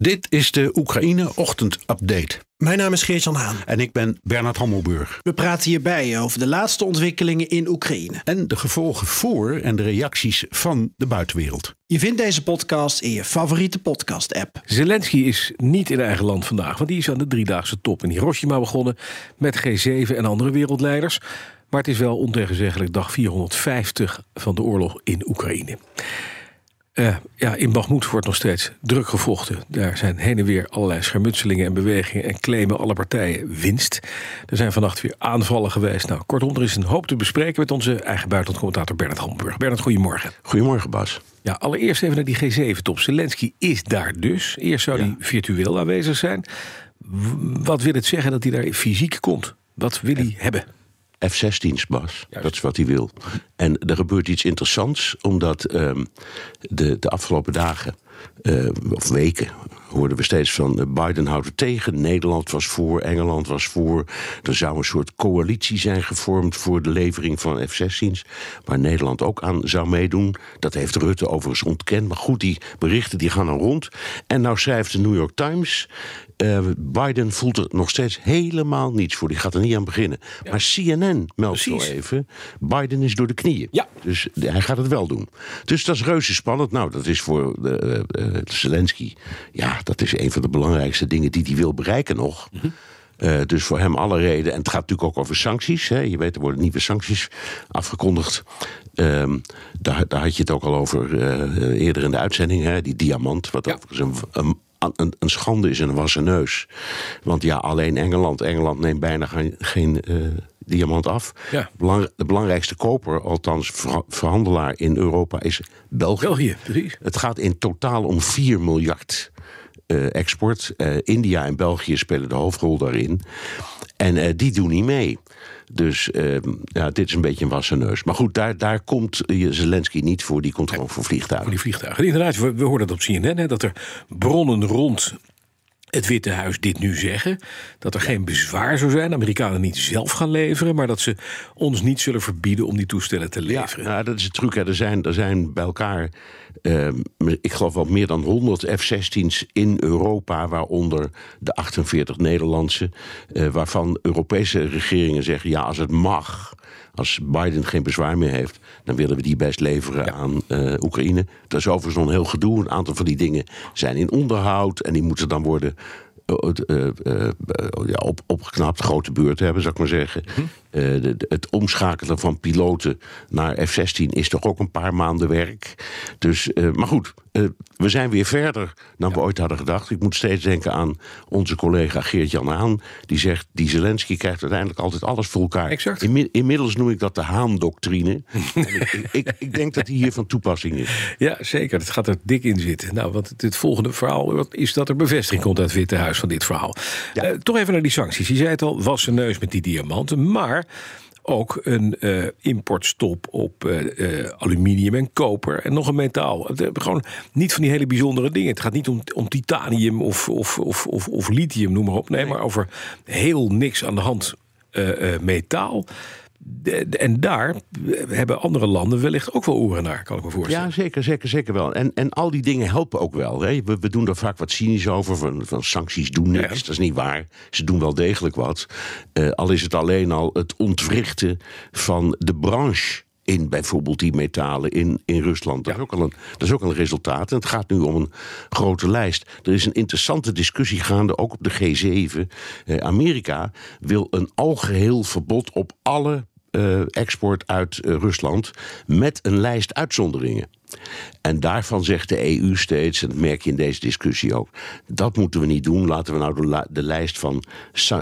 Dit is de Oekraïne Ochtend Update. Mijn naam is Geert-Jan Haan. En ik ben Bernard Hammelburg. We praten hierbij over de laatste ontwikkelingen in Oekraïne. En de gevolgen voor en de reacties van de buitenwereld. Je vindt deze podcast in je favoriete podcast-app. Zelensky is niet in eigen land vandaag, want die is aan de driedaagse top in Hiroshima begonnen met G7 en andere wereldleiders. Maar het is wel ontegenzeggelijk dag 450 van de oorlog in Oekraïne. Uh, ja, in Bagmoed wordt nog steeds druk gevochten. Daar zijn heen en weer allerlei schermutselingen en bewegingen en claimen alle partijen winst. Er zijn vannacht weer aanvallen geweest. Nou, kortom, er is een hoop te bespreken met onze eigen buitenlandcommentator Bernard Hamburg. Bernard, goedemorgen. Goedemorgen, Bas. Ja, allereerst even naar die G7-top. Zelensky is daar dus. Eerst zou hij virtueel aanwezig zijn. Wat wil het zeggen dat hij daar fysiek komt? Wat wil hij hebben? F-16's, Bas. Dat is wat hij wil. En er gebeurt iets interessants, omdat uh, de, de afgelopen dagen, uh, of weken, hoorden we steeds van eh, Biden houdt het tegen. Nederland was voor, Engeland was voor. Er zou een soort coalitie zijn gevormd voor de levering van F-16's. Waar Nederland ook aan zou meedoen. Dat heeft Rutte overigens ontkend. Maar goed, die berichten die gaan dan rond. En nou schrijft de New York Times. Uh, Biden voelt er nog steeds helemaal niets voor. Die gaat er niet aan beginnen. Maar CNN meldt zo even. Biden is door de knieën. Ja. Dus hij gaat het wel doen. Dus dat is reuze spannend. Nou, dat is voor uh, uh, Zelensky. Ja, dat is een van de belangrijkste dingen die hij wil bereiken nog. Mm -hmm. Uh, dus voor hem alle reden. En het gaat natuurlijk ook over sancties. Hè. Je weet, er worden nieuwe sancties afgekondigd. Uh, daar, daar, had je het ook al over uh, eerder in de uitzending. Hè. Die diamant, wat ja. overigens een, een, een, schande is en een wassen neus. Want ja, alleen Engeland. Engeland neemt bijna geen, geen uh, diamant af. Ja. Belang, de belangrijkste koper, althans ver, verhandelaar in Europa, is België. België, precies. Het gaat in totaal om 4 miljard export. Uh, India en België spelen de hoofdrol daarin. En uh, die doen niet mee. Dus ja, dit is een beetje een wassen neus. Maar goed, daar, daar komt Zelensky niet voor. Die komt gewoon voor vliegtuigen. Voor die vliegtuigen. Inderdaad, we, we hoorden dat op CNN. Hè, dat er bronnen rond het Witte Huis dit nu zeggen. Dat er geen bezwaar zou zijn. De Amerikanen niet zelf gaan leveren. Maar dat ze ons niet zullen verbieden om die toestellen te leveren. Ja, nou, dat is het truc. Hè. Er, zijn, er zijn bij elkaar, uh, ik geloof wel meer dan 100 F-16's in Europa. Waaronder de 48 Nederlandse. Uh, waarvan Europese regeringen zeggen: ja, als het mag. Als Biden geen bezwaar meer heeft, dan willen we die best leveren ja. aan uh, Oekraïne. Dat is overigens nog een heel gedoe. Een aantal van die dingen zijn in onderhoud en die moeten dan worden uh, uh, ja, op, opgeknapt, grote beurten hebben, zou ik maar zeggen. Hm. De, het omschakelen van piloten naar F-16 is toch ook een paar maanden werk. Dus, maar goed, we zijn weer verder dan ja. we ooit hadden gedacht. Ik moet steeds denken aan onze collega Geert-Jan Haan. Die zegt, die Zelensky krijgt uiteindelijk altijd alles voor elkaar. Exact. In, inmiddels noem ik dat de Haan-doctrine. ik, ik, ik, denk dat die hier van toepassing is. Ja, zeker. Het gaat er dik in zitten. Nou, want het, het volgende verhaal is dat er bevestiging komt uit het Witte Huis van dit verhaal. Ja. Toch even naar die sancties. Je zei het al, was zijn neus met die diamanten. Maar ook een uh, importstop op uh, uh, aluminium en koper en nog een metaal. gewoon niet van die hele bijzondere dingen. Het gaat niet om, om titanium of, of, of, of, of lithium, noem maar op. Nee, nee. maar over heel niks aan de hand metaal. De, de, en daar hebben andere landen wellicht ook wel oren naar, kan ik me voorstellen. Ja, zeker, zeker, zeker wel. En, en al die dingen helpen ook wel. Hè. We, we doen er vaak wat cynisch over, van, van sancties doen niks. Ja. Dat is niet waar. Ze doen wel degelijk wat. Uh, al is het alleen al het ontwrichten van de branche in bijvoorbeeld die metalen in, in Rusland. Dat, ja. is ook al een, dat is ook al een resultaat. En het gaat nu om een grote lijst. Er is een interessante discussie gaande, ook op de G7. Eh, Amerika wil een algeheel verbod op alle export uit uh, Rusland met een lijst uitzonderingen. En daarvan zegt de EU steeds, en dat merk je in deze discussie ook, dat moeten we niet doen. Laten we nou de, lijst van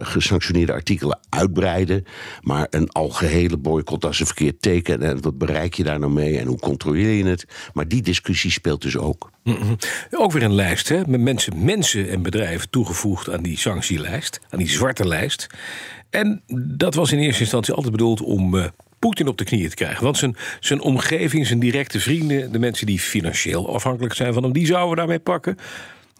gesanctioneerde artikelen uitbreiden. Maar een algehele boycott, is een verkeerd teken. En wat bereik je daar nou mee en hoe controleer je het? Maar die discussie speelt dus ook. Mm -hmm. Ook weer een lijst, hè? met mensen, mensen en bedrijven toegevoegd aan die sanctielijst, aan die zwarte lijst. En dat was in eerste instantie altijd bedoeld om uh, Poetin op de knieën te krijgen. Want zijn, zijn omgeving, zijn directe vrienden, de mensen die financieel afhankelijk zijn van hem, die zouden we daarmee pakken.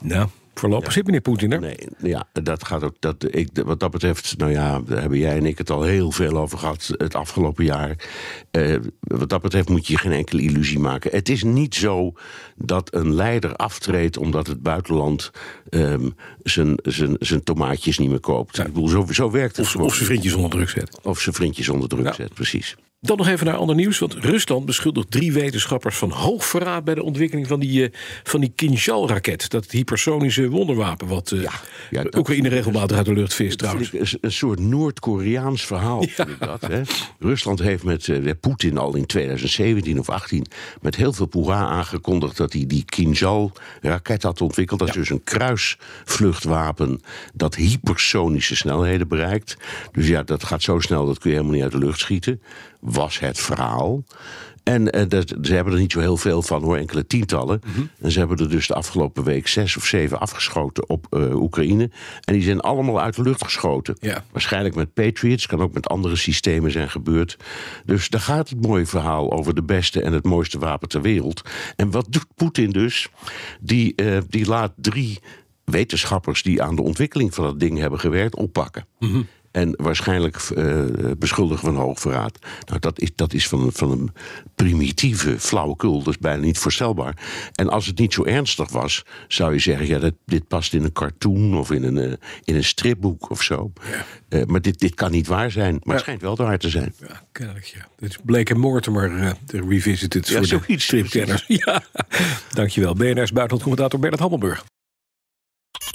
Nou, Voorlopig zit meneer Poetin er. Nee, ja, dat gaat ook. Dat, ik, wat dat betreft, nou ja, daar hebben jij en ik het al heel veel over gehad het afgelopen jaar. Eh, wat dat betreft moet je geen enkele illusie maken. Het is niet zo dat een leider aftreedt omdat het buitenland um, zijn, zijn, zijn tomaatjes niet meer koopt. Ik bedoel, zo, zo werkt het. Of, of zijn vriendjes onder druk zet. Of zijn vriendjes onder druk zet, precies. Dan nog even naar ander nieuws. Want Rusland beschuldigt drie wetenschappers van hoogverraad bij de ontwikkeling van die, uh, van die Kinjal-raket. Dat hypersonische wonderwapen wat uh, ja, ja, Oekraïne regelmatig uit de lucht vist trouwens. Een, een soort Noord-Koreaans verhaal ja. vind ik dat. Hè? Rusland heeft met uh, Poetin al in 2017 of 18 met heel veel poeha aangekondigd dat hij die Kinjal-raket had ontwikkeld. Dat is dus een kruisvluchtwapen dat hypersonische snelheden bereikt. Dus ja, dat gaat zo snel dat kun je helemaal niet uit de lucht schieten was het verhaal. En uh, dat, ze hebben er niet zo heel veel van hoor, enkele tientallen. Mhm. En ze hebben er dus de afgelopen week zes of zeven afgeschoten op uh, Oekraïne. En die zijn allemaal uit de lucht geschoten. Ja. Waarschijnlijk met Patriots, kan ook met andere systemen zijn gebeurd. Dus daar gaat het mooie verhaal over de beste en het mooiste wapen ter wereld. En wat doet Poetin dus? Die, uh, die laat drie wetenschappers die aan de ontwikkeling van dat ding hebben gewerkt oppakken. Mm en waarschijnlijk uh, beschuldigen van hoogverraad. Nou, dat is, dat is van, van een primitieve flauwekul. Dat is bijna niet voorstelbaar. En als het niet zo ernstig was, zou je zeggen: ja, dat, dit past in een cartoon of in een, uh, in een stripboek of zo. Ja. Uh, maar dit, dit kan niet waar zijn. Maar ja. het schijnt wel waar te zijn. Ja, kennelijk. Ja. Dit is Blake Mortimer Revisited ja, voor de stripkenners. Ja, dankjewel. BNR's buitenlandcommentator Bernard Hammelburg.